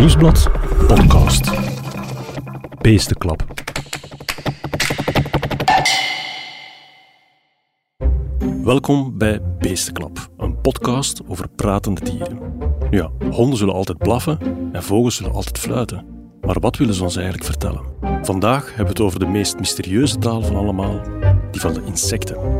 Nieuwsblad podcast. Beestenklap. Welkom bij Beestenklap, een podcast over pratende dieren. Nu ja, honden zullen altijd blaffen en vogels zullen altijd fluiten. Maar wat willen ze ons eigenlijk vertellen? Vandaag hebben we het over de meest mysterieuze taal van allemaal, die van de insecten.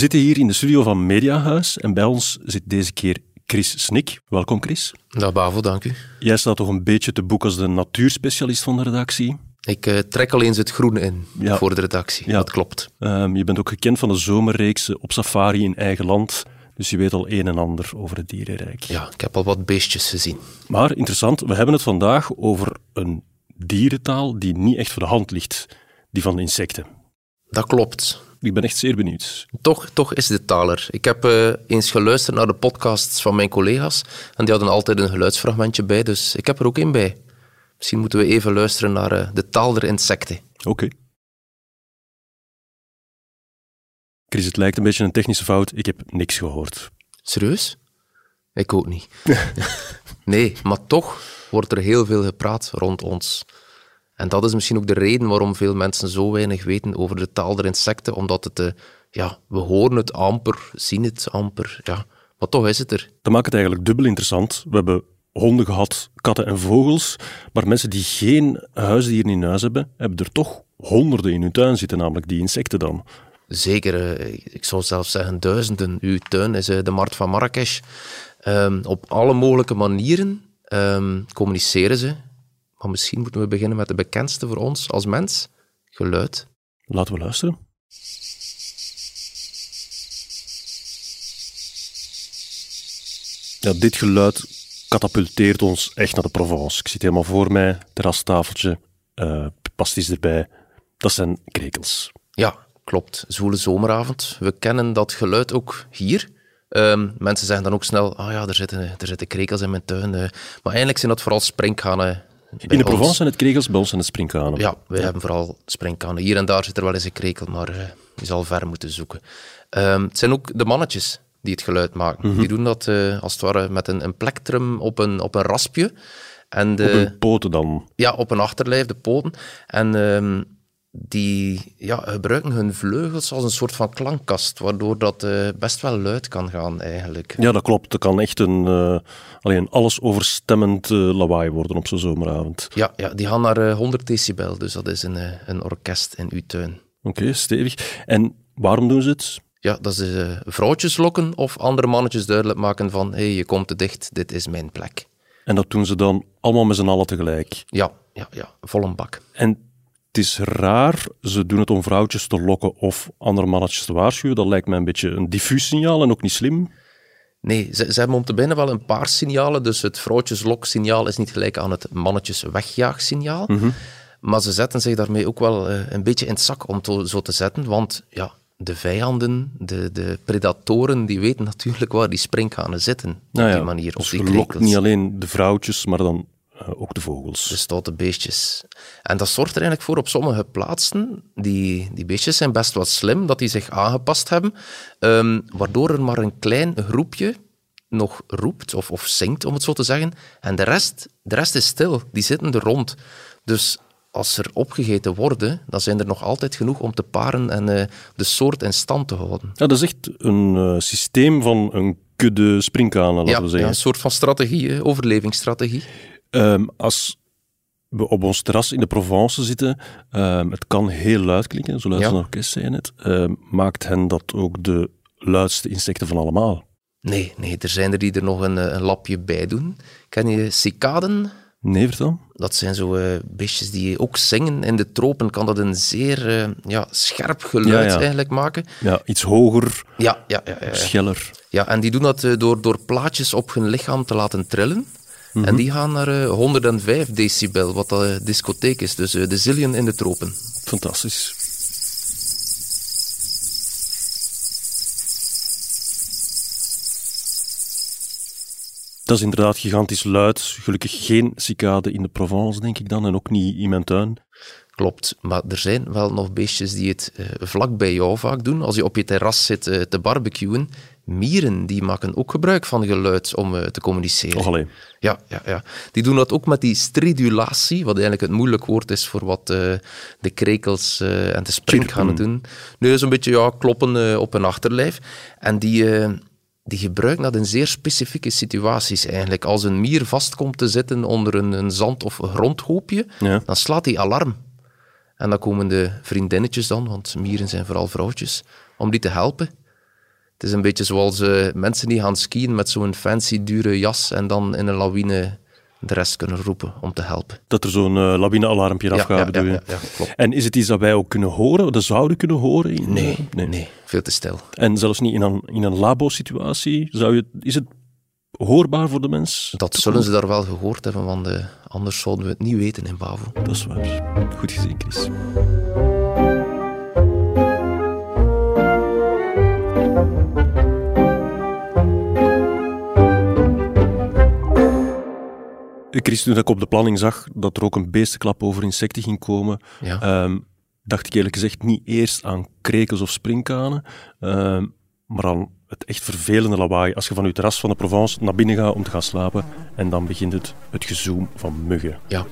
Zitten hier in de studio van Mediahuis en bij ons zit deze keer Chris Snik. Welkom Chris. Dag Bavo, dank u. Jij staat toch een beetje te boek als de natuurspecialist van de redactie. Ik uh, trek al eens het groene in ja. voor de redactie, ja. dat klopt. Um, je bent ook gekend van de zomerreeks op safari in eigen land. Dus je weet al een en ander over het dierenrijk. Ja, ik heb al wat beestjes gezien. Maar interessant, we hebben het vandaag over een dierentaal die niet echt voor de hand ligt. Die van de insecten. Dat klopt. Ik ben echt zeer benieuwd. Toch, toch is de taler. Ik heb uh, eens geluisterd naar de podcasts van mijn collega's en die hadden altijd een geluidsfragmentje bij, dus ik heb er ook één bij. Misschien moeten we even luisteren naar uh, de taal der insecten. Oké. Okay. Chris, het lijkt een beetje een technische fout. Ik heb niks gehoord. Serieus? Ik ook niet. nee, maar toch wordt er heel veel gepraat rond ons. En dat is misschien ook de reden waarom veel mensen zo weinig weten over de taal der insecten, omdat het, uh, ja, we horen het amper, zien het amper, ja. Maar toch is het er. Dat maakt het eigenlijk dubbel interessant. We hebben honden gehad, katten en vogels, maar mensen die geen huisdieren in huis hebben, hebben er toch honderden in hun tuin zitten, namelijk die insecten dan. Zeker, eh, ik zou zelfs zeggen duizenden. Uw tuin is eh, de markt van Marrakesh. Um, op alle mogelijke manieren um, communiceren ze maar misschien moeten we beginnen met de bekendste voor ons als mens: geluid. Laten we luisteren. Ja, dit geluid katapulteert ons echt naar de Provence. Ik zit helemaal voor mij, terrastafeltje, uh, pasties erbij. Dat zijn krekels. Ja, klopt. Zwoele zomeravond. We kennen dat geluid ook hier. Um, mensen zeggen dan ook snel, ah oh ja, er zitten, er zitten krekels in mijn tuin. Uh, maar eigenlijk zijn dat vooral sprinkhanen in de Provence zijn het krekels, bij ons zijn het sprinkhanen. Ja, wij hebben vooral sprinkhanen. Hier en daar zit er wel eens een krekel, maar uh, je zal ver moeten zoeken. Um, het zijn ook de mannetjes die het geluid maken. Mhm. Die doen dat uh, als het ware met een, een plektrum op een, op een raspje. En de, op hun poten dan? Ja, op een achterlijf, de poten. En um, die ja, gebruiken hun vleugels als een soort van klankkast, waardoor dat uh, best wel luid kan gaan eigenlijk. Ja, dat klopt. Het kan echt een, uh, alleen alles overstemmend uh, lawaai worden op zo'n zomeravond. Ja, ja, die gaan naar 100 decibel, dus dat is een, een orkest in uw tuin. Oké, stevig. En waarom doen ze het? Ja, dat is vrouwtjes lokken of andere mannetjes duidelijk maken van hé, hey, je komt te dicht, dit is mijn plek. En dat doen ze dan allemaal met z'n allen tegelijk? Ja, ja, ja, vol een bak. En het is raar, ze doen het om vrouwtjes te lokken of andere mannetjes te waarschuwen. Dat lijkt mij een beetje een diffuus signaal en ook niet slim. Nee, ze, ze hebben om te beginnen wel een paar signalen. Dus het vrouwtjeslok-signaal is niet gelijk aan het mannetjes-wegjaagsignaal. Mm Maar ze zetten zich daarmee ook wel uh, een beetje in het zak om zo te zetten. Want ja, de vijanden, de, de predatoren, die weten natuurlijk waar die sprinkhanen zitten. Nou op die manier. Dus je lokt niet alleen de vrouwtjes, maar dan uh, ook de vogels. De stoute beestjes. En dat zorgt er eigenlijk voor op sommige plaatsen, die, die beestjes zijn best wat slim, dat die zich aangepast hebben, um, waardoor er maar een klein groepje nog roept of, of zingt, om het zo te zeggen. En de rest, de rest is stil, die zitten er rond. Dus als er opgegeten worden, dan zijn er nog altijd genoeg om te paren en uh, de soort in stand te houden. Ja, dat is echt een uh, systeem van een kudde springkanen, laten ja, we zeggen. Ja, een soort van strategie, overlevingsstrategie. Um, als we op ons terras in de Provence zitten, um, het kan heel luid klinken, zo luid als een orkest zei het, um, maakt hen dat ook de luidste insecten van allemaal? Nee, nee, er zijn er die er nog een, eh, een lapje bij doen. Ken je cicaden? Nee, vertel. Dat zijn zo uh, beestjes die ook zingen. In de tropen kan dat een zeer uh, ja, scherp geluid ja, ja. eigenlijk maken. Ja, iets hoger, ja, ja, ja, ja, scheller. Ja, en die doen dat uh, door, door plaatjes op hun lichaam te laten trillen. Mm -hmm. En die gaan naar uh, 105 decibel, wat de discotheek is. Dus uh, de zillion in de tropen. Fantastisch. Dat is inderdaad gigantisch luid. Gelukkig geen cicade in de Provence, denk ik dan, en ook niet in mijn tuin. Klopt, maar er zijn wel nog beestjes die het vlak bij jou vaak doen. Als je op je terras zit te barbecuen, mieren die maken ook gebruik van geluid om uh, te communiceren. Och alleen. Ja, ja, ja, die doen dat ook met die stridulatie, wat eigenlijk het moeilijk woord is voor wat de krekels en de sprinkhanen doen. Nu is een beetje ja, kloppen op een achterlijf. En die die gebruiken dat in zeer specifieke situaties eigenlijk. Als een mier vast komt te zitten onder een, een zand- of grondhoopje, dan slaat hij alarm. En dan komen de vriendinnetjes dan, want mieren zijn vooral vrouwtjes, om die te helpen. Het is een beetje zoals uh, mensen die gaan skiën met zo'n fancy, dure jas en dan in een lawine de rest kunnen roepen om te helpen. Dat er zo'n uh, lawinealarmpje ja, afgaat, ja, ja, ja, klopt. En is het iets dat wij ook kunnen horen, dat zouden kunnen horen? In, nee, nee, nee, veel te stil. En zelfs niet in een, in een labo-situatie? Zou je, is het hoorbaar voor de mens? Dat zullen ze daar wel gehoord hebben, want uh, anders zouden we het niet weten in Bavo. Dat is waar. Goed gezien, Chris. Chris, toen ik op de planning zag dat er ook een beestenklap over insecten ging komen, ehm, dacht ik eerlijk gezegd niet eerst aan krekels of springkanen, ehm, maar aan het echt vervelende lawaai als je van je terras van de Provence naar binnen gaat om te gaan slapen en dan begint het, het gezoem van muggen. Ja.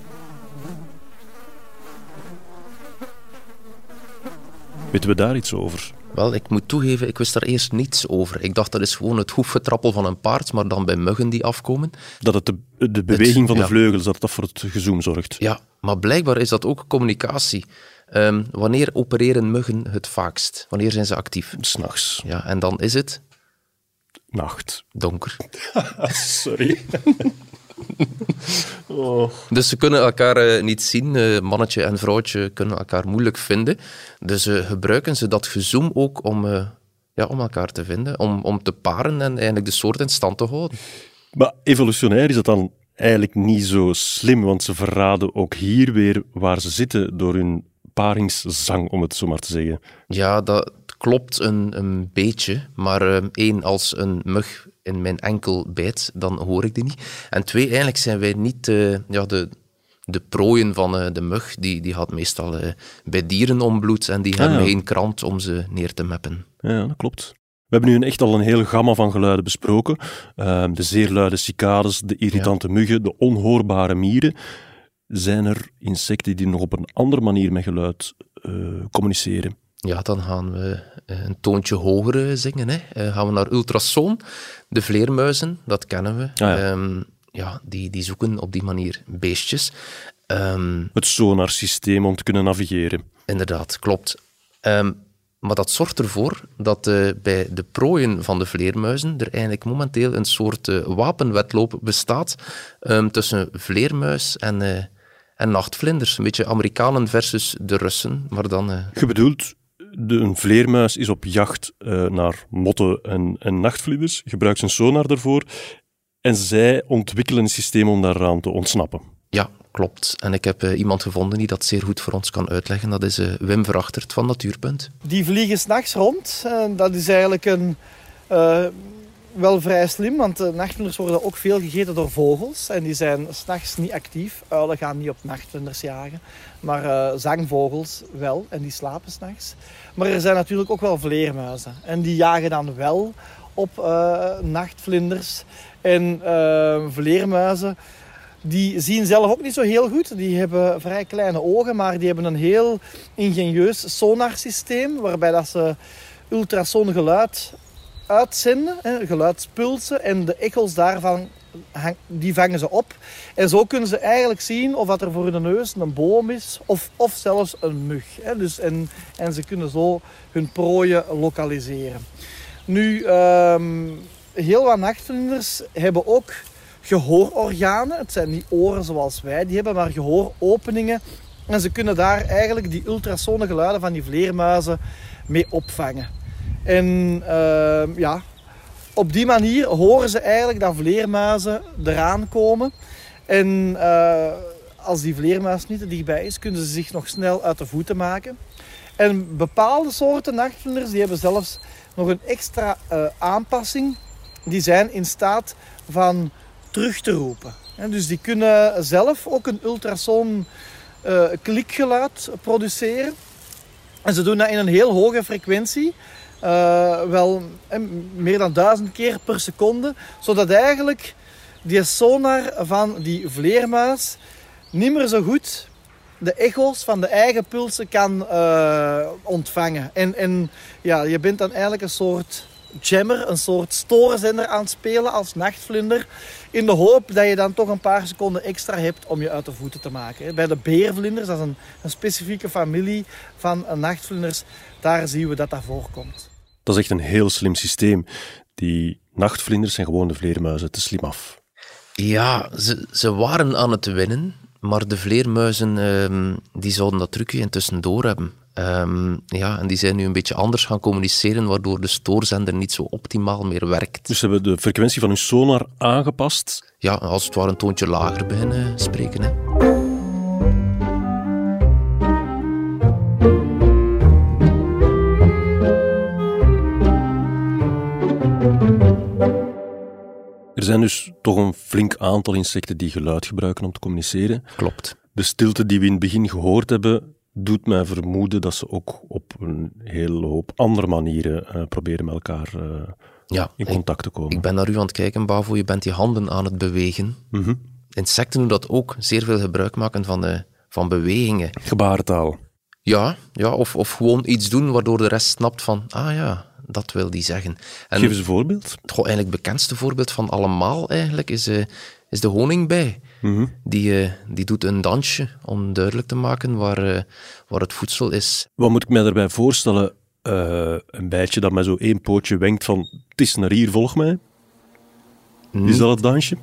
Weten we daar iets over? Wel, ik moet toegeven, ik wist daar eerst niets over. Ik dacht dat is gewoon het hoefgetrappel van een paard, maar dan bij muggen die afkomen. Dat het de, de beweging van de vleugels, dat dat voor het gezoem zorgt. Ja, maar blijkbaar is dat ook communicatie. Um, wanneer opereren muggen het vaakst? Wanneer zijn ze actief? S'nachts. Ja, en dan is het? Nacht. Donker. Sorry. oh. Dus ze kunnen elkaar uh, niet zien. Uh, mannetje en vrouwtje kunnen elkaar moeilijk vinden. Dus uh, gebruiken ze dat gezoom ook om, ja, om elkaar te vinden. Om, om te paren en eigenlijk de soort in stand te houden. Maar evolutionair is dat dan eigenlijk niet zo slim, want ze verraden ook hier weer waar ze zitten door hun paringszang, om het zo maar te zeggen. Ja, dat klopt een, een beetje. Maar één, als een mug in mijn enkel bijt, dan hoor ik die niet. En twee, eigenlijk zijn wij niet uh, ja, de, de prooien van uh, de mug. Die, die gaat meestal uh, bij dieren ombloed en die ah, hebben ja. geen krant om ze neer te meppen. Ja, dat klopt. We hebben nu een echt al een heel gamma van geluiden besproken. Uh, de zeer luide cicades, de irritante ja. muggen, de onhoorbare mieren. Zijn er insecten die nog op een andere manier met geluid communiceren? Ja, dan gaan we eh, een toontje hoger zingen. Hè. Uh, gaan we naar ultrasoon. De vleermuizen, dat kennen we. Ah, ja. Um, ja, die, die zoeken op die manier beestjes. Um, het sonarsysteem om te kunnen navigeren. Inderdaad, klopt. Um, maar dat zorgt ervoor dat uh, bij de prooien van de vleermuizen er eigenlijk momenteel een soort uh, wapenwetloop bestaat tussen vleermuis en, en nachtvlinders. Een beetje Amerikanen versus de Russen, maar dan... Je bedoelt de, een vleermuis is op jacht uh, naar motten en, en nachtvlinders, gebruikt zijn sonar daarvoor en zij ontwikkelen een systeem om daaraan te ontsnappen. Ja, klopt. En ik heb uh, iemand gevonden die dat zeer goed voor ons kan uitleggen. Dat is uh, Wim Verachtert van Natuurpunt. Die vliegen s'nachts rond. dat is eigenlijk een wel vrij slim, want uh, nachtvlinders worden ook veel gegeten door vogels. En die zijn s'nachts niet actief. Uilen gaan niet op nachtvlinders jagen. Maar uh, zangvogels wel, en die slapen s'nachts. Maar er zijn natuurlijk ook wel vleermuizen. En die jagen dan wel op uh, nachtvlinders. En vleermuizen, die zien zelf ook niet zo heel goed. Die hebben vrij kleine ogen, maar die hebben een heel ingenieus sonarsysteem. Waarbij dat ze ultrasoongeluid uitzenden, hè, geluidspulsen, en de echo's daarvan die vangen ze op. En zo kunnen ze eigenlijk zien of er voor hun neus een boom is of, of zelfs een mug. Hè. Dus, en, en ze kunnen zo hun prooien lokaliseren. Nu, um, heel wat nachtvlinders hebben ook gehoororganen. Het zijn niet oren zoals wij die hebben, maar gehooropeningen. En ze kunnen daar eigenlijk die ultrasone geluiden van die vleermuizen mee opvangen. En uh, ja, op die manier horen ze eigenlijk dat vleermuizen eraan komen. En uh, als die vleermuis niet te dichtbij is, kunnen ze zich nog snel uit de voeten maken. En bepaalde soorten nachtvlinders die hebben zelfs nog een extra uh, aanpassing. Die zijn in staat van terug te roepen. En dus die kunnen zelf ook een ultrasoon uh, klikgeluid produceren. En ze doen dat in een heel hoge frequentie. Uh, wel meer dan duizend keer per seconde. Zodat eigenlijk die sonar van die vleermuis niet meer zo goed de echo's van de eigen pulsen kan uh, ontvangen. En, en ja, je bent dan eigenlijk een soort jammer, een soort stoorzender aan het spelen als nachtvlinder. In de hoop dat je dan toch een paar seconden extra hebt om je uit de voeten te maken. Bij de beervlinders, dat is een, een specifieke familie van nachtvlinders, daar zien we dat dat voorkomt. Dat is echt een heel slim systeem. Die nachtvlinders zijn gewoon de vleermuizen te slim af. Ja, ze, ze waren aan het winnen, maar de vleermuizen um, die zouden dat trucje intussen door hebben. Um, ja, en die zijn nu een beetje anders gaan communiceren, waardoor de stoorzender niet zo optimaal meer werkt. Dus ze hebben de frequentie van hun sonar aangepast? Ja, als het ware een toontje lager beginnen spreken. Hè. Zijn dus toch een flink aantal insecten die geluid gebruiken om te communiceren. Klopt. De stilte die we in het begin gehoord hebben, doet mij vermoeden dat ze ook op een hele hoop andere manieren uh, proberen met elkaar uh, ja, in contact te komen. Ik ben naar u aan het kijken, Bavo. Je bent je handen aan het bewegen. Mm -hmm. Insecten doen dat ook. Zeer veel gebruik maken van, de, van bewegingen. Gebarentaal. Ja, ja of, of gewoon iets doen waardoor de rest snapt van... Ah ja, dat wil die zeggen. En, Geef eens een voorbeeld. Het eigenlijk bekendste voorbeeld van allemaal eigenlijk is, uh, is de honingbij. Mm die, uh, die doet een dansje om duidelijk te maken waar, uh, waar het voedsel is. Wat moet ik mij daarbij voorstellen? een bijtje dat met zo één pootje wenkt van het is naar hier, volg mij. Niet, is dat het dansje?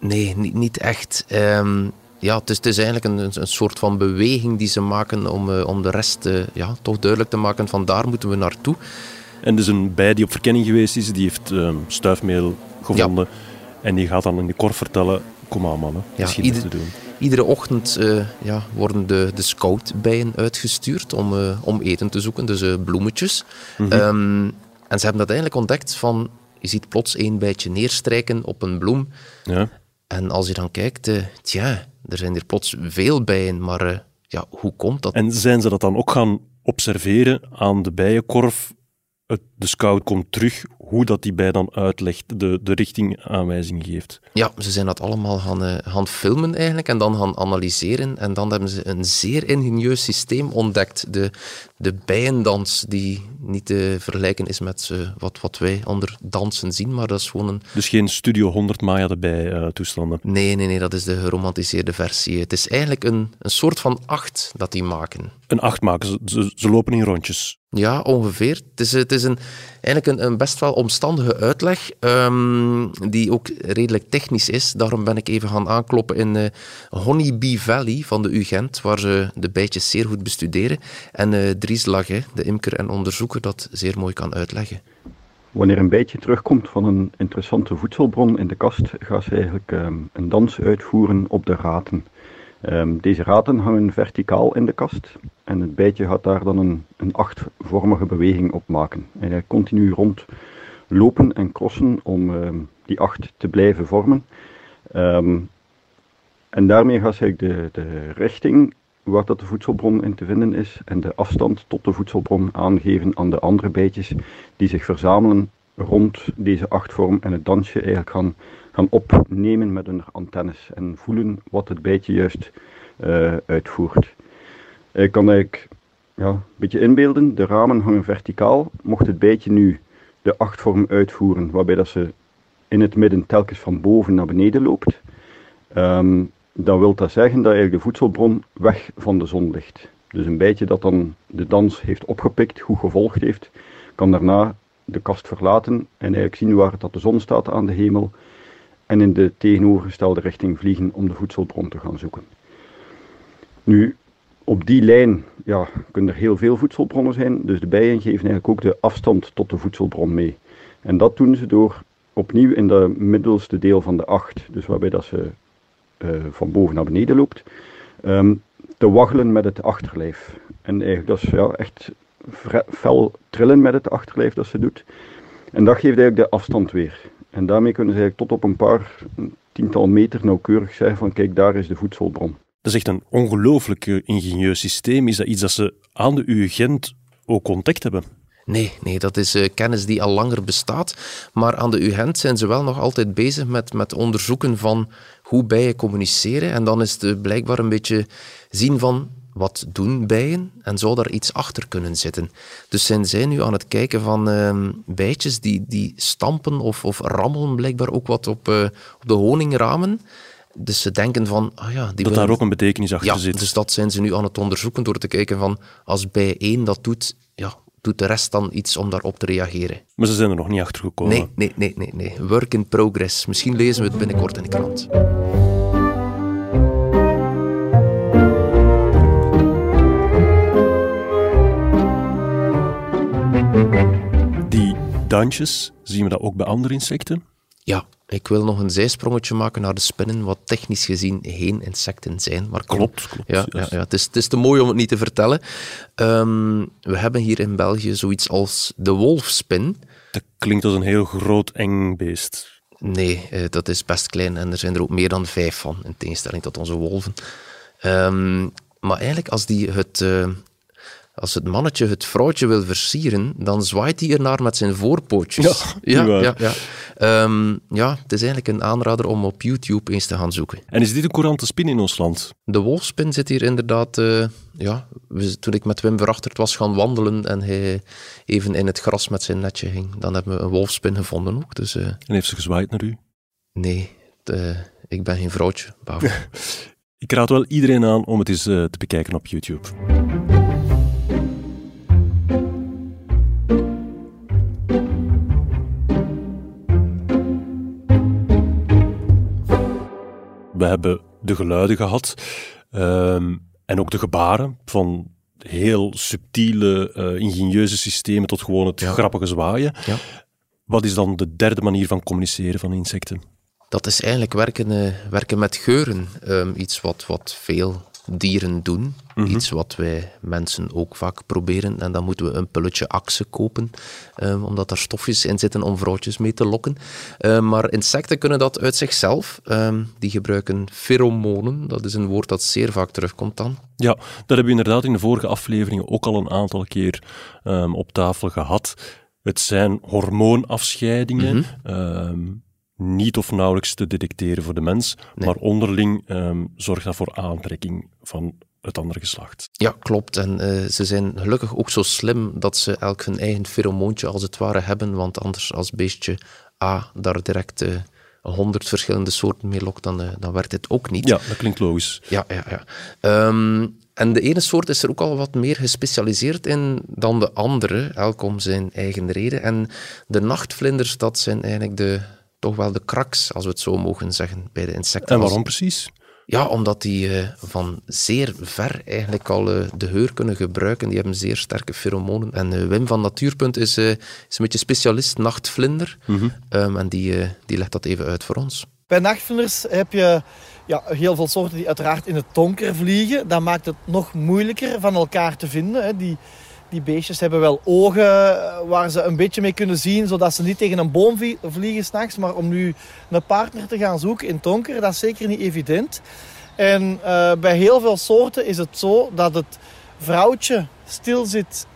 Nee, niet, niet echt. Um, ja, het is, het is eigenlijk een, een, soort van beweging die ze maken om, om de rest ja, toch duidelijk te maken van daar moeten we naartoe. En dus een bij die op verkenning geweest is, die heeft um, stuifmeel gevonden. Ja. En die gaat dan in de korf vertellen, kom aan mannen, ja, ieder, te doen. Iedere ochtend uh, ja, worden de, de scoutbijen uitgestuurd om, uh, om eten te zoeken, dus uh, bloemetjes. Mhm. um, en ze hebben uiteindelijk ontdekt van, je ziet plots één bijtje neerstrijken op een bloem. Ja. En als je dan kijkt, tja, er zijn hier plots veel bijen, maar ja, hoe komt dat? En zijn ze dat dan ook gaan observeren aan de bijenkorf het, de scout komt terug, hoe dat die bij dan uitlegt, de, de richtingaanwijzing geeft. Ja, ze zijn dat allemaal gaan, uh, gaan filmen eigenlijk en dan gaan analyseren. En dan hebben ze een zeer ingenieus systeem ontdekt. De, de bijendans, die niet te vergelijken is met uh, wat, wat wij onder dansen zien, maar dat is gewoon een... Dus geen Studio 100 Maya erbij uh, toestanden? Nee, nee, nee, dat is de geromantiseerde versie. Het is eigenlijk een, een soort van acht dat die maken. Een acht maken, ze, ze, ze lopen in rondjes? Ja, ongeveer. Het is, het is een, eigenlijk een, een best wel omstandige uitleg, um, die ook redelijk technisch is. Daarom ben ik even gaan aankloppen in uh, Honeybee Valley van de UGent, waar ze de bijtjes zeer goed bestuderen. En uh, Dries Laghe, de imker en onderzoeker, dat zeer mooi kan uitleggen. Wanneer een bijtje terugkomt van een interessante voedselbron in de kast, gaat ze eigenlijk um, een dans uitvoeren op de raten. Um, deze raten hangen verticaal in de kast en het bijtje gaat daar dan een, een achtvormige beweging op maken. En hij continu rondlopen en crossen om um, die acht te blijven vormen. Um, en daarmee gaat hij de, de richting waar dat de voedselbron in te vinden is en de afstand tot de voedselbron aangeven aan de andere bijtjes die zich verzamelen rond deze achtvorm en het dansje eigenlijk gaan gaan opnemen met hun antennes en voelen wat het bijtje juist uh, uitvoert. Ik kan eigenlijk ja, een beetje inbeelden, de ramen hangen verticaal. Mocht het bijtje nu de achtvorm uitvoeren, waarbij dat ze in het midden telkens van boven naar beneden loopt, um, dan wil dat zeggen dat eigenlijk de voedselbron weg van de zon ligt. Dus een bijtje dat dan de dans heeft opgepikt, goed gevolgd heeft, kan daarna de kast verlaten en eigenlijk zien waar dat de zon staat aan de hemel en in de tegenovergestelde richting vliegen om de voedselbron te gaan zoeken. Nu, op die lijn ja, kunnen er heel veel voedselbronnen zijn, dus de bijen geven eigenlijk ook de afstand tot de voedselbron mee. En dat doen ze door opnieuw in de middelste deel van de acht, dus waarbij dat ze uh, van boven naar beneden loopt, um, te waggelen met het achterlijf. En eigenlijk dat is ja, echt fel trillen met het achterlijf dat ze doet. En dat geeft eigenlijk de afstand weer. En daarmee kunnen ze tot op een paar tiental meter nauwkeurig zeggen van kijk, daar is de voedselbron. Dat is echt een ongelooflijk eh, ingenieus systeem. Is dat iets dat ze aan de UU Gent ook ontdekt hebben? Nee, nee, dat is uh, kennis die al langer bestaat. Maar aan de UGent zijn ze wel nog altijd bezig met, met onderzoeken van hoe bijen communiceren. En dan is het blijkbaar een beetje zien van wat doen bijen en zou daar iets achter kunnen zitten. Dus zijn zij nu aan het kijken van uh, bijtjes die, die stampen of, of rammelen blijkbaar ook wat op, uh, op de honingramen. Dus ze denken van, ah ja... Die dat daar ook een betekenis achter ja, zit. dus dat zijn ze nu aan het onderzoeken door te kijken van, als bij één dat doet, ja, doet de rest dan iets om daarop te reageren. Maar ze zijn er nog niet achter gekomen. Nee, nee, nee, nee, nee. Work in progress. Misschien lezen we het binnenkort in de krant. Die dansjes, zien we dat ook bij andere insecten? Ja, ik wil nog een zijsprongetje maken naar de spinnen, wat technisch gezien geen insecten zijn. Maar klopt, klopt. Ja, ja, ja. Het, is, het is te mooi om het niet te vertellen. Um, we hebben hier in België zoiets als de wolfspin. Dat klinkt als een heel groot eng beest. Nee, uh, dat is best klein en er zijn er ook meer dan vijf van, in tegenstelling tot onze wolven. Um, maar eigenlijk, als die het, uh, als het mannetje het vrouwtje wil versieren, dan zwaait hij ernaar met zijn voorpootjes. Ja, ja, ja, ja. Um, ja, het is eigenlijk een aanrader om op YouTube eens te gaan zoeken. En is dit een courante spin in ons land? De wolfspin zit hier inderdaad... Uh, ja, toen ik met Wim verachterd was gaan wandelen en hij even in het gras met zijn netje ging, dan hebben we een wolfspin gevonden ook. Dus, uh, en heeft ze gezwaaid naar u? Nee, de, ik ben geen vrouwtje. ik raad wel iedereen aan om het eens uh, te bekijken op YouTube. We hebben de geluiden gehad um, en ook de gebaren van heel subtiele, uh, ingenieuze systemen tot gewoon het ja. grappige zwaaien. Ja. Wat is dan de derde manier van communiceren van insecten? Dat is eigenlijk werken, uh, werken met geuren. Um, iets wat, wat veel dieren doen. Mhm. Mm -hmm. Iets wat wij mensen ook vaak proberen. En dan moeten we een pulletje akse kopen, um, omdat daar stofjes in zitten om vrouwtjes mee te lokken. Um, maar insecten kunnen dat uit zichzelf. Um, die gebruiken pheromonen. Dat is een woord dat zeer vaak terugkomt dan. Ja, dat hebben we inderdaad in de vorige afleveringen ook al een aantal keer op tafel gehad. Het zijn hormoonafscheidingen. Mm -hmm niet of nauwelijks te detecteren voor de mens, nee. maar onderling um, zorgt dat voor aantrekking van het andere geslacht. Ja, klopt. En uh, ze zijn gelukkig ook zo slim dat ze elk hun eigen feromoontje als het ware hebben, want anders als beestje A daar direct uh, honderd verschillende soorten mee lokt, dan, uh, dan werkt het ook niet. Ja, dat klinkt logisch. Ja, ja, ja. Um, en de ene soort is er ook al wat meer gespecialiseerd in dan de andere, elk om zijn eigen reden. En de nachtvlinders, dat zijn eigenlijk de, toch wel de kraks, als we het zo mogen zeggen, bij de insecten. En waarom precies? Ja, omdat die uh, van zeer ver eigenlijk al uh, de geur kunnen gebruiken. Die hebben zeer sterke pheromonen. En uh, Wim van Natuurpunt is, is een beetje specialist nachtvlinder. Mm -hmm. um, en die, die legt dat even uit voor ons. Bij nachtvlinders heb je ja, heel veel soorten die uiteraard in het donker vliegen. Dat maakt het nog moeilijker van elkaar te vinden. Hè. Die, die beestjes hebben wel ogen waar ze een beetje mee kunnen zien, zodat ze niet tegen een boom vliegen s'nachts. Maar om nu een partner te gaan zoeken in donker, dat is zeker niet evident. En uh, bij heel veel soorten is het zo dat het vrouwtje stil zit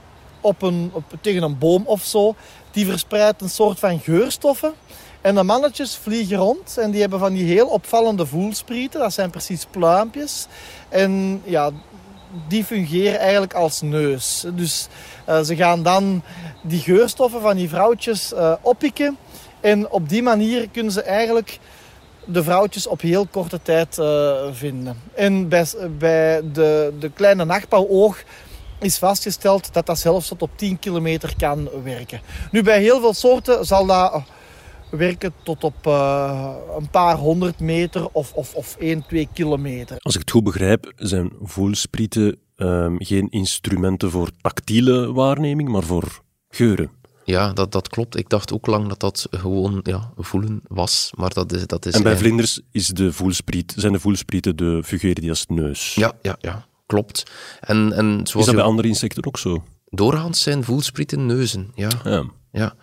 op een, op, tegen een boom of zo. Die verspreidt een soort van geurstoffen. En de mannetjes vliegen rond en die hebben van die heel opvallende voelsprieten. Dat zijn precies pluimpjes. En ja, die fungeren eigenlijk als neus. Dus uh, ze gaan dan die geurstoffen van die vrouwtjes uh, oppikken. En op die manier kunnen ze eigenlijk de vrouwtjes op heel korte tijd uh, vinden. En bij, bij de, de kleine nachtbouwoog is vastgesteld dat dat zelfs tot op 10 kilometer kan werken. Nu, bij heel veel soorten zal dat werken tot op uh, een paar honderd meter of, of, of 1, 2 kilometer. Als ik het goed begrijp, zijn voelsprieten um, geen instrumenten voor tactiele waarneming, maar voor geuren. Ja, dat, dat klopt. Ik dacht ook lang dat dat gewoon ja, voelen was, maar dat is... Dat is en bij eigenlijk... vlinders is de voelspriet, zijn de voelsprieten de fungeren die als neus. Ja, ja, ja klopt. En, en zoals is dat bij andere insecten ook zo? Doorgaans zijn voelsprieten neuzen, ja. ja. ja.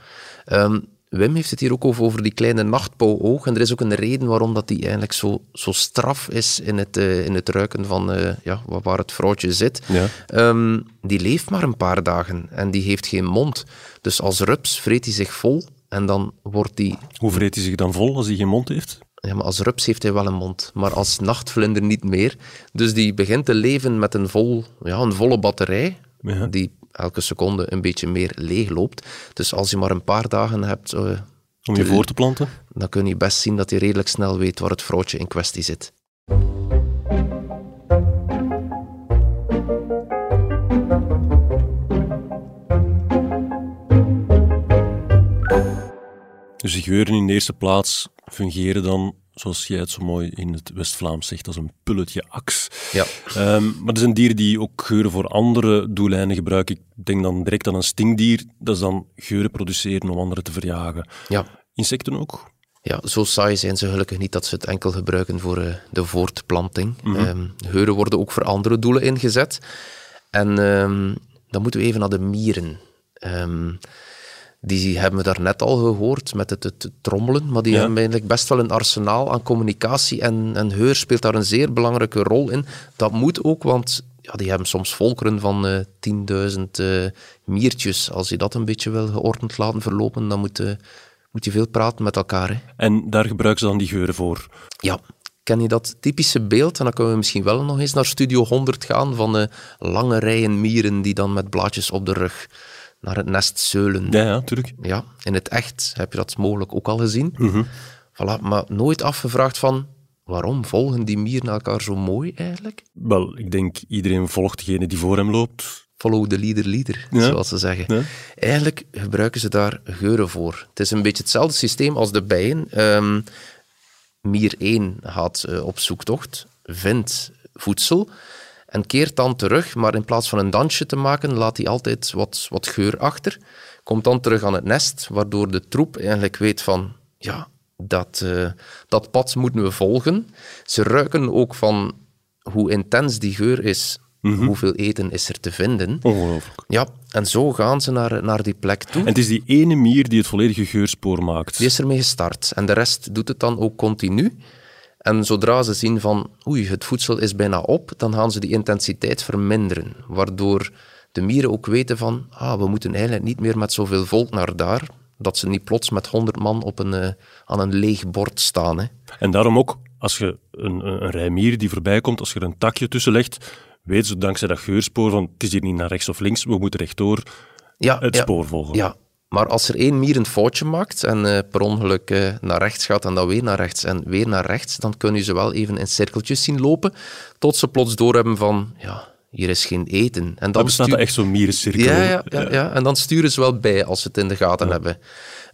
Um, Wim heeft het hier ook over, over die kleine nachtpauwoog. En er is ook een reden waarom dat die eigenlijk zo, zo straf is in het, uh, in het ruiken van uh, ja, waar het vrouwtje zit. Ja. Um, die leeft maar een paar dagen en die heeft geen mond. Dus als rups vreet hij zich vol en dan wordt die... Hoe vreet hij zich dan vol als hij geen mond heeft? Ja, maar als rups heeft hij wel een mond, maar als nachtvlinder niet meer. Dus die begint te leven met een, vol, ja, een volle batterij, Ja. die elke seconde een beetje meer leeg loopt. Dus als je maar een paar dagen hebt, uh, Om je te- voor te planten? dan kun je best zien dat hij redelijk snel weet waar het vrouwtje in kwestie zit. Dus die geuren in de eerste plaats fungeren dan, zoals jij het zo mooi in het West-Vlaams zegt, als een pulletje aks. Ja, Ehm, maar er zijn dieren die ook geuren voor andere doeleinden gebruiken. Ik denk dan direct aan een stinkdier, dat is dan geuren produceren om anderen te verjagen. ja. Insecten ook? Ja, zo saai zijn ze gelukkig niet dat ze het enkel gebruiken voor eh, de voortplanting. Ehm, geuren worden ook voor andere doelen ingezet. En ehm, dan moeten we even naar de mieren. Die hebben we daarnet al gehoord met het, het trommelen, maar die Ja. hebben eigenlijk best wel een arsenaal aan communicatie en, en geur speelt daar een zeer belangrijke rol in. Dat moet ook, want ja, die hebben soms volkeren van eh 10.000 eh, miertjes. Als je dat een beetje wil geordend laten verlopen, dan moet, eh, moet je veel praten met elkaar. Hè. En daar gebruiken ze dan die geuren voor. Ja, ken je dat typische beeld? En dan kunnen we misschien wel nog eens naar Studio 100 gaan van lange rijen mieren die dan met blaadjes op de rug naar het nest zeulen. Ja, ja, tuurlijk. Ja, in het echt heb je dat mogelijk ook al gezien. Voilà, maar nooit afgevraagd van waarom volgen die mieren elkaar zo mooi eigenlijk? Wel, ik denk iedereen volgt degene die voor hem loopt. Follow the leader leader, Ja. zoals ze zeggen. Ja. Eigenlijk gebruiken ze daar geuren voor. Het is een beetje hetzelfde systeem als de bijen. Ehm, mier 1 gaat eh, op zoektocht, vindt voedsel en keert dan terug, maar in plaats van een dansje te maken, laat hij altijd wat, wat geur achter. Komt dan terug aan het nest, waardoor de troep eigenlijk weet van, ja, dat, eh, dat pad moeten we volgen. Ze ruiken ook van hoe intens die geur is, hoeveel eten is er te vinden. Ongelooflijk. Ja, en zo gaan ze naar, naar die plek toe. En het is die ene mier die het volledige geurspoor maakt. Die is ermee gestart. En de rest doet het dan ook continu. En zodra ze zien van, oei, het voedsel is bijna op, dan gaan ze die intensiteit verminderen. Waardoor de mieren ook weten van, ah, we moeten eigenlijk niet meer met zoveel volk naar daar. Dat ze niet plots met honderd man op een, eh, aan een leeg bord staan. Hè. En daarom ook, als je een, een, een rij mieren die voorbij komt, als je er een takje tussen legt, weet ze dankzij dat geurspoor van het is hier niet naar rechts of links, we moeten rechtdoor Ja, het ja. spoor volgen. Ja, maar als er één mier een foutje maakt en eh, per ongeluk eh, naar rechts gaat en dan weer naar rechts en weer naar rechts, dan kun je ze wel even in cirkeltjes zien lopen, tot ze plots doorhebben van, ja, hier is geen eten. En Dan dan bestaat er echt zo'n mierencirkel. ja, ja, ja, ja, en dan sturen ze wel bij als ze het in de gaten hebben.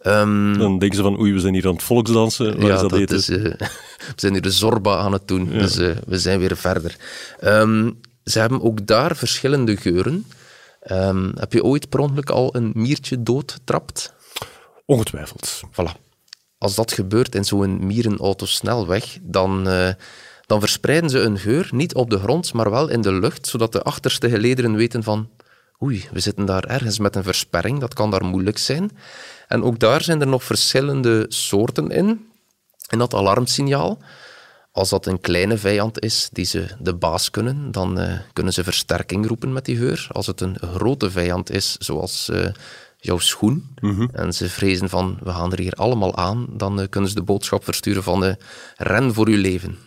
Ehm, Dan denken ze van, oei, we zijn hier aan het volksdansen, waar ja, is dat, dat eten? is, eh, we zijn hier de zorba aan het doen, dus we zijn weer verder. Ehm, ze hebben ook daar verschillende geuren. Ehm, heb je ooit per ongeluk al een miertje doodgetrapt? Ongetwijfeld. Voilà. Als dat gebeurt in zo'n mierenauto snelweg, dan, eh, dan verspreiden ze een geur niet op de grond, maar wel in de lucht, zodat de achterste gelederen weten van oei, we zitten daar ergens met een versperring, dat kan daar moeilijk zijn. En ook daar zijn er nog verschillende soorten in, in dat alarmsignaal. Als dat een kleine vijand is die ze de baas kunnen, dan eh, kunnen ze versterking roepen met die geur. Als het een grote vijand is, zoals eh, jouw schoen, en ze vrezen van we gaan er hier allemaal aan, dan eh, kunnen ze de boodschap versturen van ren voor uw leven.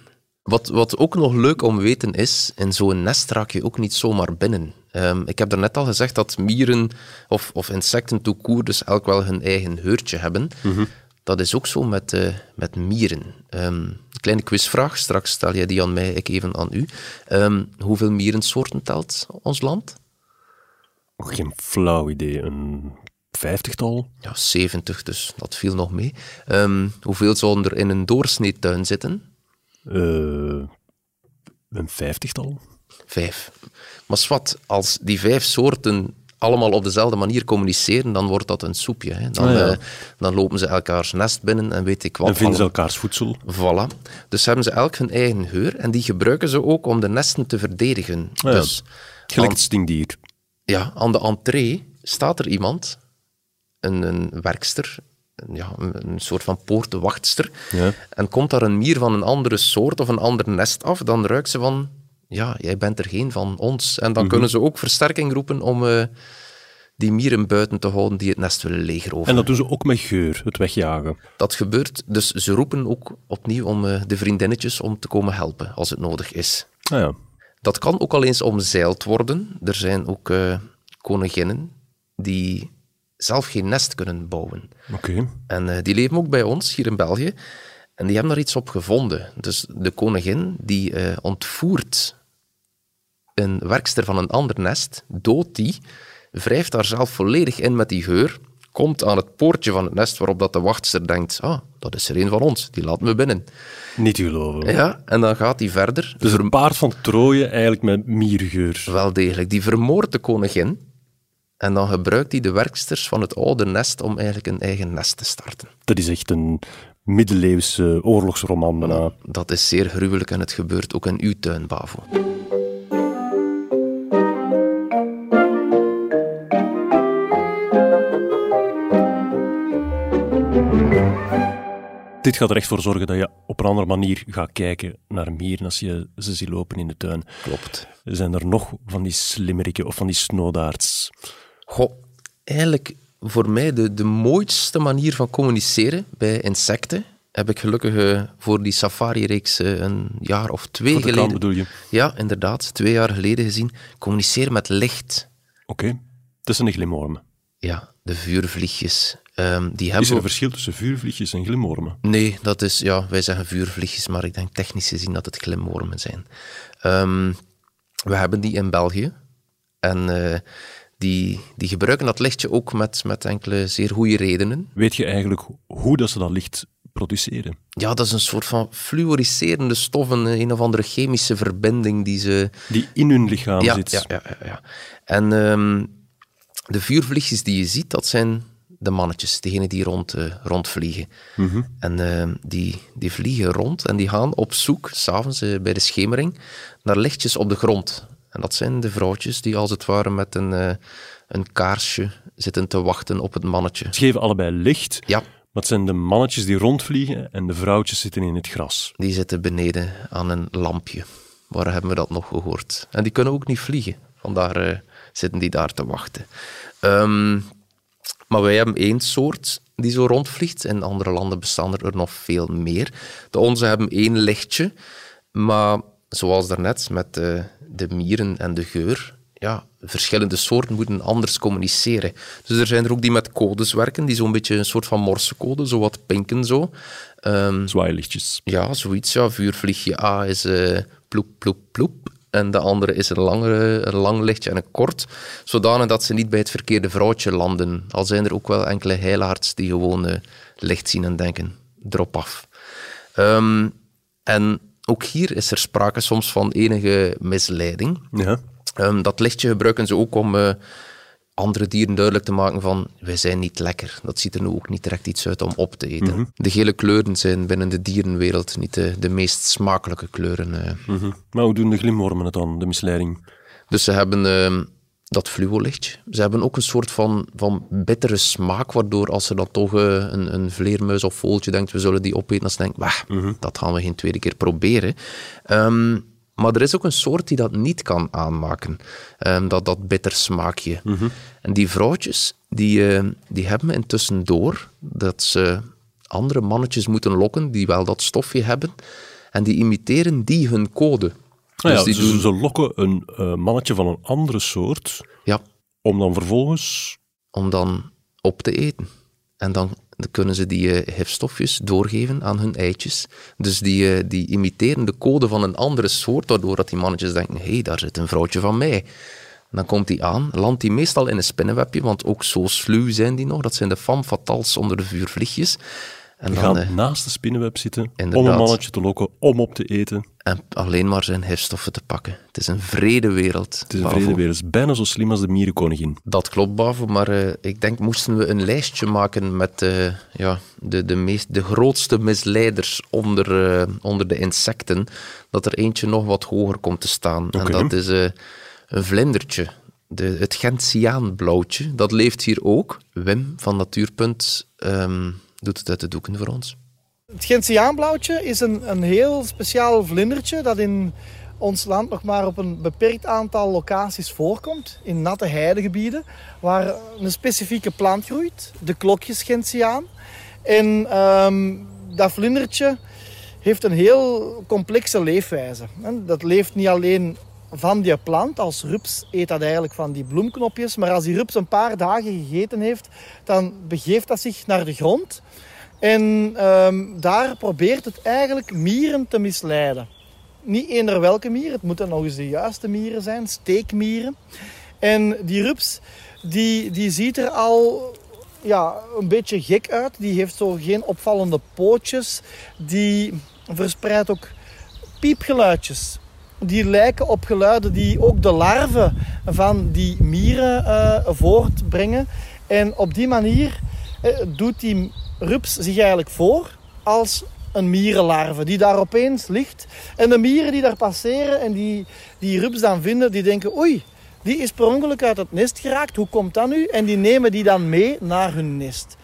Wat, wat ook nog leuk om weten is, in zo'n nest raak je ook niet zomaar binnen. Ehm, ik heb daarnet al gezegd dat mieren of, of insecten court dus elk wel hun eigen geurtje hebben. Dat is ook zo met, met mieren. Ehm, kleine quizvraag, straks stel jij die aan mij, ik even aan u. Ehm, hoeveel mierensoorten telt ons land? Nog geen flauw idee. Een vijftigtal? Ja, 70, dus dat viel nog mee. Ehm, hoeveel zouden er in een doorsneetuin zitten? Eh, een vijftigtal? Vijf. Maar swat, als die vijf soorten allemaal op dezelfde manier communiceren, dan wordt dat een soepje. Hè. Dan, Ah, ja. eh, dan lopen ze elkaars nest binnen en weet ik wat. En vinden ze elkaars voedsel? Voilà. Dus hebben ze elk hun eigen geur en die gebruiken ze ook om de nesten te verdedigen. Ah, ja. Dus Gelijk het stinkdier. ja, aan de entree staat er iemand, een, een werkster, ja, een, soort van poortenwachtster. Ja. En komt daar een mier van een andere soort of een ander nest af, dan ruikt ze van, ja, jij bent er geen van ons. En dan Mhm. kunnen ze ook versterking roepen om eh, die mieren buiten te houden die het nest willen legeroveren. En dat doen ze ook met geur, het wegjagen. Dat gebeurt, dus ze roepen ook opnieuw om eh, de vriendinnetjes om te komen helpen als het nodig is. Ah ja. Dat kan ook al eens omzeild worden. Er zijn ook eh, koninginnen die zelf geen nest kunnen bouwen. Oké. En die leven ook bij ons, hier in België. En die hebben daar iets op gevonden. Dus de koningin, die ontvoert een werkster van een ander nest, doodt die, wrijft daar zelf volledig in met die geur, komt aan het poortje van het nest waarop dat de wachtster denkt, ah, dat is er een van ons, die laten we binnen. Niet te geloven. Ja, en dan gaat hij verder. Dus een paard van Troje eigenlijk met miergeur. Wel degelijk. Die vermoordt de koningin. En dan gebruikt hij de werksters van het oude nest om eigenlijk een eigen nest te starten. Dat is echt een middeleeuwse oorlogsroman. Dat is zeer gruwelijk en het gebeurt ook in uw tuin, Bavo. Dit gaat er echt voor zorgen dat je op een andere manier gaat kijken naar mieren als je ze ziet lopen in de tuin. Klopt. Zijn er nog van die slimmerikken of van die snoodaards? Goh, eigenlijk voor mij de, de mooiste manier van communiceren bij insecten heb ik gelukkig eh, voor die safari-reeks eh, een jaar of twee Voor de geleden... bedoel je? Ja, inderdaad, twee jaar geleden gezien. Communiceren met licht. Oké. Dat zijn de glimwormen. Ja, de vuurvliegjes. Ehm, die Is hebben er een verschil tussen vuurvliegjes en glimwormen? Nee, dat is, ja, wij zeggen vuurvliegjes, maar ik denk technisch gezien dat het glimwormen zijn. Ehm, we hebben die in België. En eh, die, die gebruiken dat lichtje ook met, met enkele zeer goede redenen. Weet je eigenlijk hoe dat ze dat licht produceren? Ja, dat is een soort van fluoriserende stof, een, een of andere chemische verbinding die ze... Die in hun lichaam Ja, zit. ja, ja, ja, ja. En ehm, de vuurvliegjes die je ziet, dat zijn de mannetjes, degenen die rond, eh, rondvliegen. En ehm, die, die vliegen rond en die gaan op zoek, s'avonds uh, bij de schemering, naar lichtjes op de grond. En dat zijn de vrouwtjes die als het ware met een, een kaarsje zitten te wachten op het mannetje. Ze geven allebei licht, Ja, maar het zijn de mannetjes die rondvliegen en de vrouwtjes zitten in het gras. die zitten beneden aan een lampje. Waar hebben we dat nog gehoord? En die kunnen ook niet vliegen. Vandaar zitten die daar te wachten. Um, maar wij hebben één soort die zo rondvliegt. In andere landen bestaan er nog veel meer. De onze hebben één lichtje. Maar zoals daarnet met de, de mieren en de geur, ja, verschillende soorten moeten anders communiceren. Dus er zijn er ook die met codes werken, die zo'n beetje een soort van morsecode, zo wat pinken zo. Um, Zwaailichtjes. Ja, zoiets. Ja. Vuurvliegje A is uh, ploep, ploep, ploep. En de andere is een, langere, een lang lichtje en een kort. Zodanig dat ze niet bij het verkeerde vrouwtje landen. Al zijn er ook wel enkele heilaards die gewoon uh, licht zien en denken, drop af. Um, en ook hier is er sprake soms van enige misleiding. Ja. Um, dat lichtje gebruiken ze ook om uh, andere dieren duidelijk te maken van wij zijn niet lekker. Dat ziet er nu ook niet direct iets uit om op te eten. Mhm. Mm -hmm. De gele kleuren zijn binnen de dierenwereld niet de, de meest smakelijke kleuren. Uh. Mm -hmm. Maar hoe doen de glimwormen het dan, de misleiding? Dus ze hebben uh, dat fluolichtje. Ze hebben ook een soort van, van bittere smaak, waardoor als er dan toch uh, een, een vleermuis of vogeltje denkt, we zullen die opeten, dan ze denken, mm -hmm. dat gaan we geen tweede keer proberen. Um, maar er is ook een soort die dat niet kan aanmaken. Um, dat, dat bitter smaakje. Mhm. Mm -hmm. En die vrouwtjes, die, uh, die hebben intussen door dat ze andere mannetjes moeten lokken die wel dat stofje hebben. En die imiteren die hun code. Ah, dus die ze, doen... ze lokken een uh, mannetje van een andere soort. Ja. Om dan vervolgens... Om dan op te eten. En dan dan kunnen ze die uh, doorgeven aan hun eitjes. Dus die, uh, die imiteren de code van een andere soort, waardoor dat die mannetjes denken, hé, hey, daar zit een vrouwtje van mij. Dan komt die aan, landt die meestal in een spinnenwebje, want ook zo sluw zijn die nog. Dat zijn de femme fatales onder de vuurvliegjes. En die dan, gaan uh, naast de spinnenweb zitten om een mannetje te lokken, om op te eten. En alleen maar zijn gifstoffen te pakken. Het is een vrede wereld. Het is een vrede. Het is bijna zo slim als de mierenkoningin. Dat klopt, Bavo. Maar uh, ik denk, moesten we een lijstje maken met uh, ja, de, de, meest, de grootste misleiders onder, onder de insecten, dat er eentje nog wat hoger komt te staan. En dat is een vlindertje. De, het Gentiaanblauwtje. Dat leeft hier ook. Wim van Natuurpunt... Um, doet het uit de doeken voor ons. Het Gentiaanblauwtje is een, een heel speciaal vlindertje dat in ons land nog maar op een beperkt aantal locaties voorkomt. In natte heidegebieden, waar een specifieke plant groeit, de klokjesgentiaan. En ehm, dat vlindertje heeft een heel complexe leefwijze. Dat leeft niet alleen van die plant. Als rups eet dat eigenlijk van die bloemknopjes. Maar als die rups een paar dagen gegeten heeft, dan begeeft dat zich naar de grond. En ehm, daar probeert het eigenlijk mieren te misleiden. Niet eender welke mier, het moeten nog eens de juiste mieren zijn, steekmieren. En die rups, die, die ziet er al ja, een beetje gek uit. Die heeft zo geen opvallende pootjes. Die verspreidt ook piepgeluidjes. Die lijken op geluiden die ook de larven van die mieren uh, voortbrengen. En op die manier uh, doet die rups zich eigenlijk voor als een mierenlarve die daar opeens ligt. En de mieren die daar passeren en die die rups dan vinden, die denken oei, die is per ongeluk uit het nest geraakt. Hoe komt dat nu? En die nemen die dan mee naar hun nest.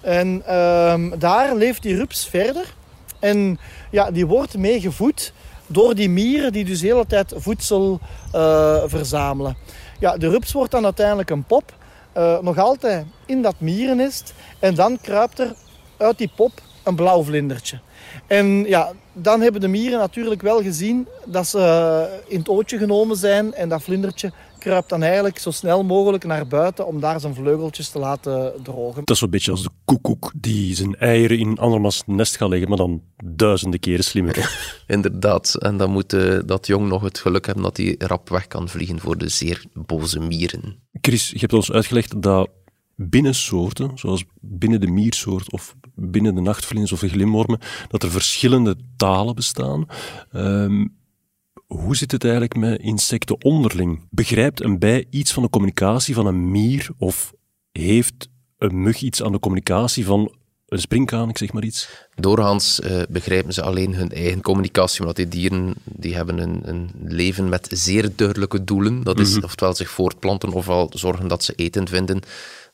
En ehm, daar leeft die rups verder. En ja, die wordt meegevoed door die mieren die dus de hele tijd voedsel uh, verzamelen. Ja, de rups wordt dan uiteindelijk een pop. Uh, nog altijd in dat mierennest. En dan kruipt er uit die pop een blauw vlindertje. En ja, dan hebben de mieren natuurlijk wel gezien dat ze eh, in het ootje genomen zijn. En dat vlindertje kruipt dan eigenlijk zo snel mogelijk naar buiten om daar zijn vleugeltjes te laten drogen. Dat is een beetje als de koekoek die zijn eieren in andermans nest gaat leggen, maar dan duizenden keren slimmer. Inderdaad, en dan moet uh, dat jong nog het geluk hebben dat hij rap weg kan vliegen voor de zeer boze mieren. Chris, je hebt ons uitgelegd dat binnen soorten, zoals binnen de miersoort of binnen de nachtvlinders of de glimwormen, dat er verschillende talen bestaan. Um, hoe zit het eigenlijk met insecten onderling? Begrijpt een bij iets van de communicatie van een mier of heeft een mug iets aan de communicatie van een springkaan, ik zeg maar iets? Doorgaans uh, begrijpen ze alleen hun eigen communicatie, omdat die dieren die hebben een, een leven met zeer duidelijke doelen. Dat is mm -hmm. oftewel zich voortplanten ofwel zorgen dat ze eten vinden.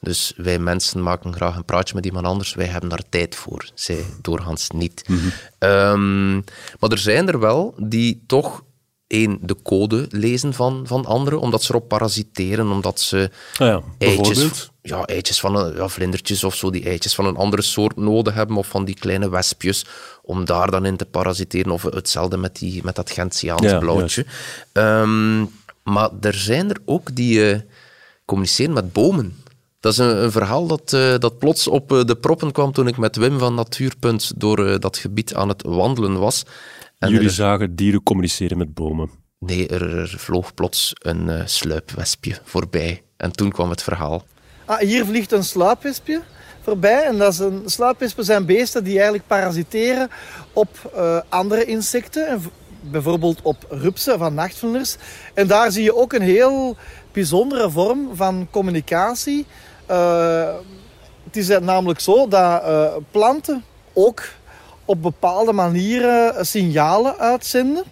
Dus wij mensen maken graag een praatje met iemand anders. Wij hebben daar tijd voor. Zij doorgaans niet. Mm -hmm. um, maar er zijn er wel die toch één, de code lezen van, van anderen, omdat ze erop parasiteren, omdat ze ah ja, eitjes, ja, eitjes van een, ja, vlindertjes of zo, die eitjes van een andere soort nodig hebben, of van die kleine wespjes, om daar dan in te parasiteren, of hetzelfde met, die, met dat Gentiaans ja, blauwtje. Um, maar er zijn er ook die uh, communiceren met bomen. Dat is een, een verhaal dat, uh, dat plots op uh, de proppen kwam toen ik met Wim van Natuurpunt door dat gebied aan het wandelen was. En Jullie er... zagen dieren communiceren met bomen? Nee, er, er vloog plots een uh, sluipwespje voorbij. En toen kwam het verhaal. Ah, hier vliegt een sluipwespje voorbij. En dat is een, sluipwespen zijn beesten die eigenlijk parasiteren op uh, andere insecten. En bijvoorbeeld op rupsen van nachtvlinders. En daar zie je ook een heel bijzondere vorm van communicatie. Uh, het is namelijk zo dat planten ook op bepaalde manieren signalen uitzenden.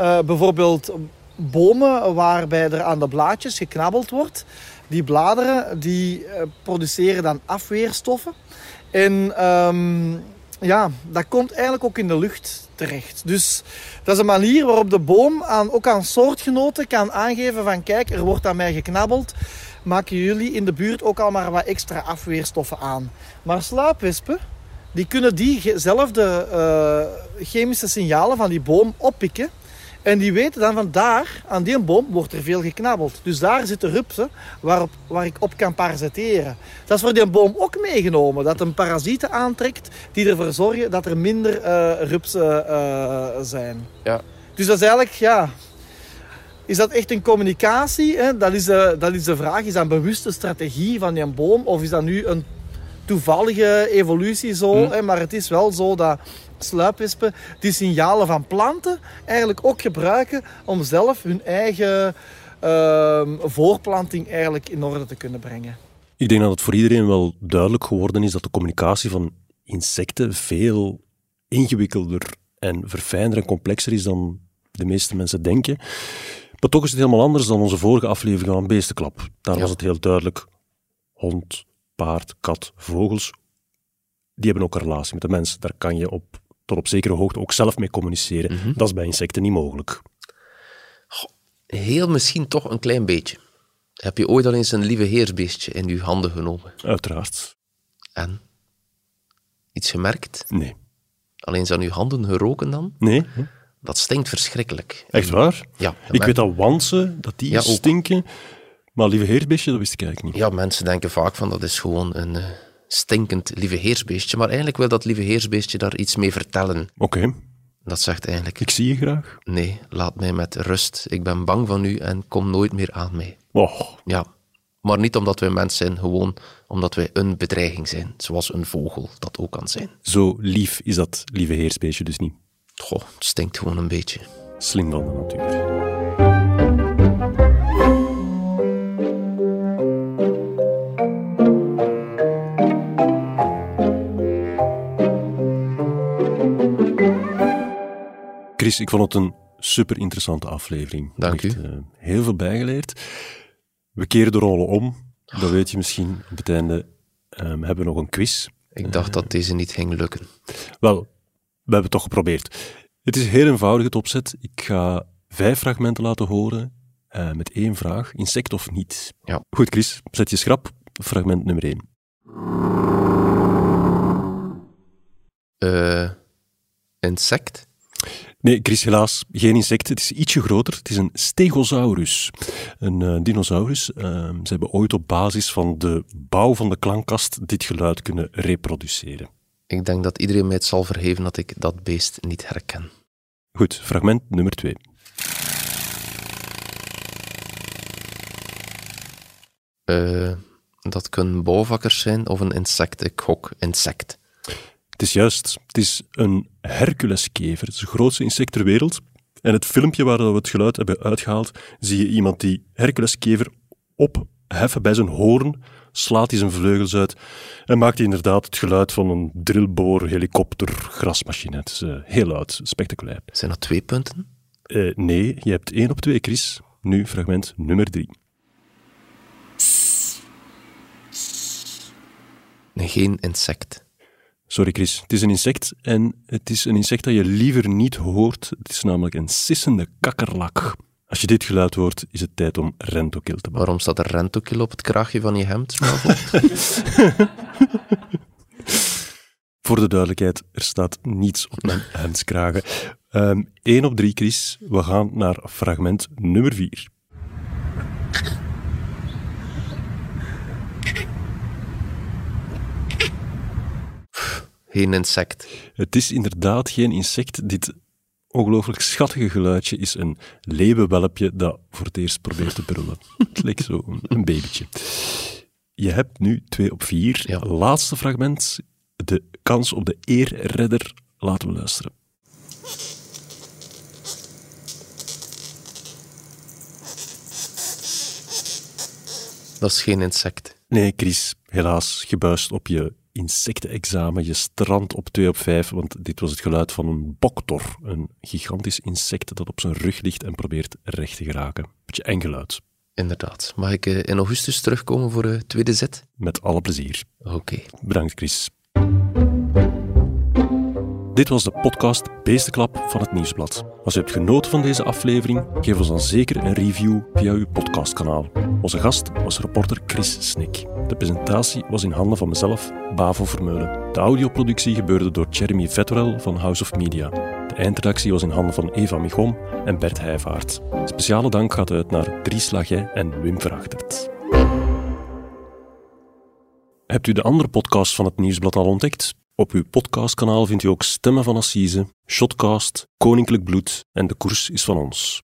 Uh, bijvoorbeeld bomen waarbij er aan de blaadjes geknabbeld wordt. Die bladeren die uh, produceren dan afweerstoffen. En um, ja, dat komt eigenlijk ook in de lucht terecht. Dus dat is een manier waarop de boom aan, ook aan soortgenoten kan aangeven van kijk, er wordt aan mij geknabbeld. Maken jullie in de buurt ook al maar wat extra afweerstoffen aan. Maar sluipwespen, die kunnen diezelfde uh, chemische signalen van die boom oppikken. En die weten dan van daar, aan die boom, wordt er veel geknabbeld. Dus daar zitten rupsen waarop, waar ik op kan parasiteren. Dat is voor die boom ook meegenomen. Dat een parasieten aantrekt die ervoor zorgen dat er minder uh, rupsen uh, zijn. Ja. Dus dat is eigenlijk, ja... Is dat echt een communicatie? Hè? Dat, is de, dat is de vraag. Is dat een bewuste strategie van die boom? Of is dat nu een toevallige evolutie zo. Mm. Hè, maar het is wel zo dat sluipwespen die signalen van planten eigenlijk ook gebruiken om zelf hun eigen uh, voorplanting eigenlijk in orde te kunnen brengen. Ik denk dat het voor iedereen wel duidelijk geworden is dat de communicatie van insecten veel ingewikkelder en verfijnder en complexer is dan de meeste mensen denken. Maar toch is het helemaal anders dan onze vorige aflevering van Beestenklap. Daar ja. was het heel duidelijk hond, paard, kat, vogels. die hebben ook een relatie met de mens. Daar kan je op, tot op zekere hoogte ook zelf mee communiceren. Mhm. Dat is bij insecten niet mogelijk. Heel misschien toch een klein beetje. Heb je ooit al eens een lieve heersbeestje in je handen genomen? Uiteraard. En? Iets gemerkt? Nee. Alleen aan uw handen geroken dan? Nee? Dat stinkt verschrikkelijk. Echt waar? Ja, Ik weet dat wansen, dat die Ja, ook. Maar lieve heersbeestje, dat wist ik eigenlijk niet. Ja, mensen denken vaak van dat is gewoon een eh, stinkend lieve heersbeestje. Maar eigenlijk wil dat lieve heersbeestje daar iets mee vertellen. Oké, Dat zegt eigenlijk, ik zie je graag. nee, laat mij met rust. Ik ben bang van u en kom nooit meer aan mij. Oh, Ja, maar niet omdat wij mens zijn, gewoon omdat wij een bedreiging zijn. Zoals een vogel dat ook kan zijn. zo lief is dat lieve heersbeestje dus niet. Goh, het stinkt gewoon een beetje. Slim van de natuur. Chris, ik vond het een super interessante aflevering. Dank Echt, u. eh, heel veel bijgeleerd. We keren de rollen om. Dat weet je misschien. Op het einde ehm, hebben we nog een quiz. Ik dacht dat deze niet ging lukken. Wel, we hebben het toch geprobeerd. Het is heel eenvoudig, het opzet. Ik ga vijf fragmenten laten horen eh, met één vraag. Insect of niet? Ja. Goed, Chris, zet je schrap. Fragment nummer één. Eh, insect? Nee, Chris, helaas geen insect. Het is ietsje groter. Het is een stegosaurus. Een eh, dinosaurus. Ehm, ze hebben ooit op basis van de bouw van de klankkast dit geluid kunnen reproduceren. Ik denk dat iedereen mij het zal vergeven dat ik dat beest niet herken. Goed, fragment nummer twee. Eh, dat kunnen bouwvakkers zijn of een insect. Ik gok insect. Het is juist. Het is een Herculeskever. Het is het grootste insect ter wereld. En het filmpje waar we het geluid hebben uitgehaald, zie je iemand die Herculeskever opheffen bij zijn hoorn, slaat hij zijn vleugels uit en maakt hij inderdaad het geluid van een drillboor, helikopter, grasmachine. Het is eh, heel luid, spectaculair. Zijn dat twee punten? Eh, nee, je hebt één op twee, Chris. Nu fragment nummer drie. Nee, geen insect. Sorry Chris, het is een insect en het is een insect dat je liever niet hoort. Het is namelijk een sissende kakkerlak. Als je dit geluid hoort, is het tijd om rentokil te bouwen. Waarom staat er rentokil op het kraagje van je hemd? Voor de duidelijkheid, er staat niets op mijn hemdskragen. Ehm 1 op 3, Chris. We gaan naar fragment nummer 4. Geen insect. Het is inderdaad geen insect. Dit ongelooflijk schattige geluidje is een leeuwenwelpje dat voor het eerst probeert te brullen. Het lijkt zo een- een babytje. Je hebt nu 2 op 4. Ja. Laatste fragment. De kans op de eerredder. Laten we luisteren. Dat is geen insect. Nee, Chris, helaas gebuist op je insectenexamen. Je strandt op 2 op 5, want dit was het geluid van een boktor. Een gigantisch insect dat op zijn rug ligt en probeert recht te geraken. Beetje eng geluid. Inderdaad. Mag ik eh, in augustus terugkomen voor de tweede zet? Met alle plezier. Oké. Bedankt, Chris. Dit was de podcast Beestenklap van het Nieuwsblad. Als u hebt genoten van deze aflevering, geef ons dan zeker een review via uw podcastkanaal. Onze gast was reporter Chris Snik. De presentatie was in handen van mezelf, Bavo Vermeulen. De audioproductie gebeurde door Jeremy Vetterel van House of Media. De eindredactie was in handen van Eva Michom en Bert Heijvaart. Speciale dank gaat uit naar Dries Laget en Wim Verachtert. Hebt u de andere podcast van het Nieuwsblad al ontdekt? Op uw podcastkanaal vindt u ook Stemmen van Assise, Shotcast, Koninklijk Bloed en De Koers is van ons.